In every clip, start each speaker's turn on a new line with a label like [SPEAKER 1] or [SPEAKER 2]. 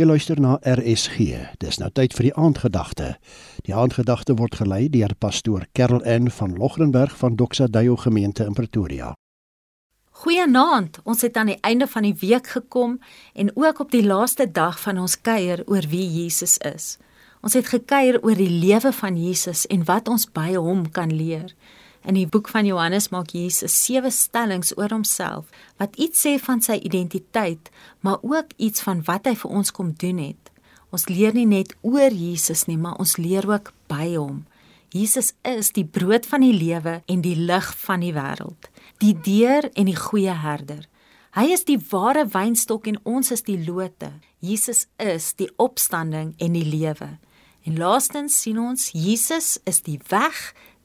[SPEAKER 1] Jy luister na RSG. Dis nou tyd vir die aandgedagte. Die aandgedagte word gelei deur pastoor Karel N van Logrenberg van Doxa Deo gemeente in Pretoria.
[SPEAKER 2] Goeienaand. Ons het aan die einde van die week gekom en ook op die laaste dag van ons kuier oor wie Jesus is. Ons het gekuier oor die lewe van Jesus en wat ons by hom kan leer. In die boek van Johannes maak Jesus sewe stellings oor homself wat iets sê van sy identiteit, maar ook iets van wat hy vir ons kom doen het. Ons leer nie net oor Jesus nie, maar ons leer ook by hom. Jesus is die brood van die lewe en die lig van die wêreld, die deur en die goeie herder. Hy is die ware wynstok en ons is die lote. Jesus is die opstanding en die lewe. En laastens sien ons Jesus is die weg,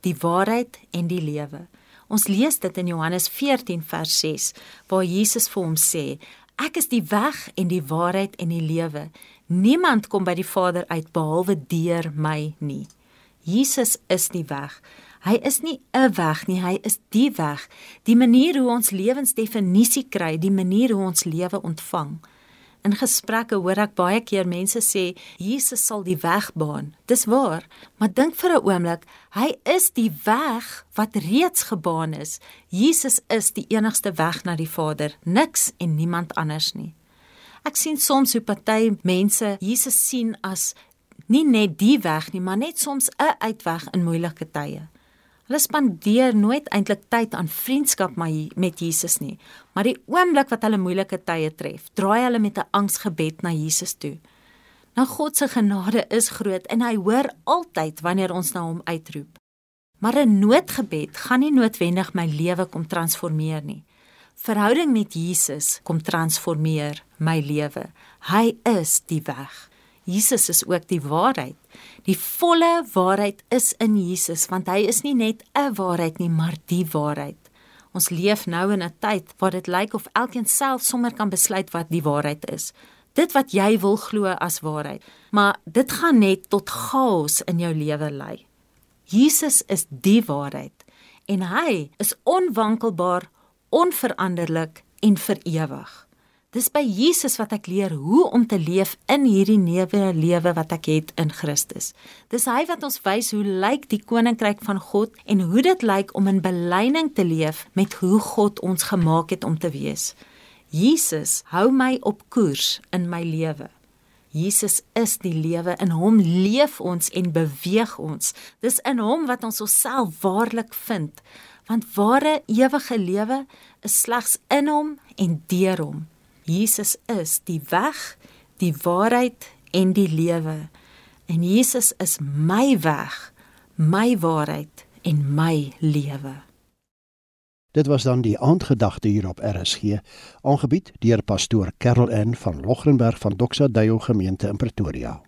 [SPEAKER 2] die waarheid en die lewe. Ons lees dit in Johannes 14 vers 6 waar Jesus vir hom sê: Ek is die weg en die waarheid en die lewe. Niemand kom by die Vader uit behalwe deur my nie. Jesus is die weg. Hy is nie 'n weg nie, hy is die weg. Die manier hoe ons lewensdefinisie kry, die manier hoe ons lewe ontvang. In gesprekke hoor ek baie keer mense sê Jesus sal die weg baan. Dis waar, maar dink vir 'n oomblik, hy is die weg wat reeds gebaan is. Jesus is die enigste weg na die Vader, niks en niemand anders nie. Ek sien soms hoe party mense Jesus sien as nie net die weg nie, maar net soms 'n uitweg in moeilike tye. Hulle spandeer nooit eintlik tyd aan vriendskap met Jesus nie, maar die oomblik wat hulle moeilike tye tref, draai hulle met 'n angsgebed na Jesus toe. Nou God se genade is groot en hy hoor altyd wanneer ons na hom uitroep. Maar 'n noodgebed gaan nie noodwendig my lewe kom transformeer nie. Verhouding met Jesus kom transformeer my lewe. Hy is die weg. Jesus is ook die waarheid. Die volle waarheid is in Jesus want hy is nie net 'n waarheid nie, maar die waarheid. Ons leef nou in 'n tyd waar dit lyk of elkeen self sommer kan besluit wat die waarheid is. Dit wat jy wil glo as waarheid, maar dit gaan net tot chaos in jou lewe lei. Jesus is die waarheid en hy is onwankelbaar, onveranderlik en vir ewig. Dis by Jesus wat ek leer hoe om te leef in hierdie nuwe lewe wat ek het in Christus. Dis hy wat ons wys hoe lyk die koninkryk van God en hoe dit lyk om in belyning te leef met hoe God ons gemaak het om te wees. Jesus hou my op koers in my lewe. Jesus is die lewe in hom leef ons en beweeg ons. Dis in hom wat ons onsself waarlik vind. Want ware ewige lewe is slegs in hom en deur hom. Jesus is die weg, die waarheid en die lewe. En Jesus is my weg, my waarheid en my lewe.
[SPEAKER 1] Dit was dan die aandgedagte hier op RSG, aangebied deur pastoor Karel N van Logrenberg van Doxa Deo gemeente in Pretoria.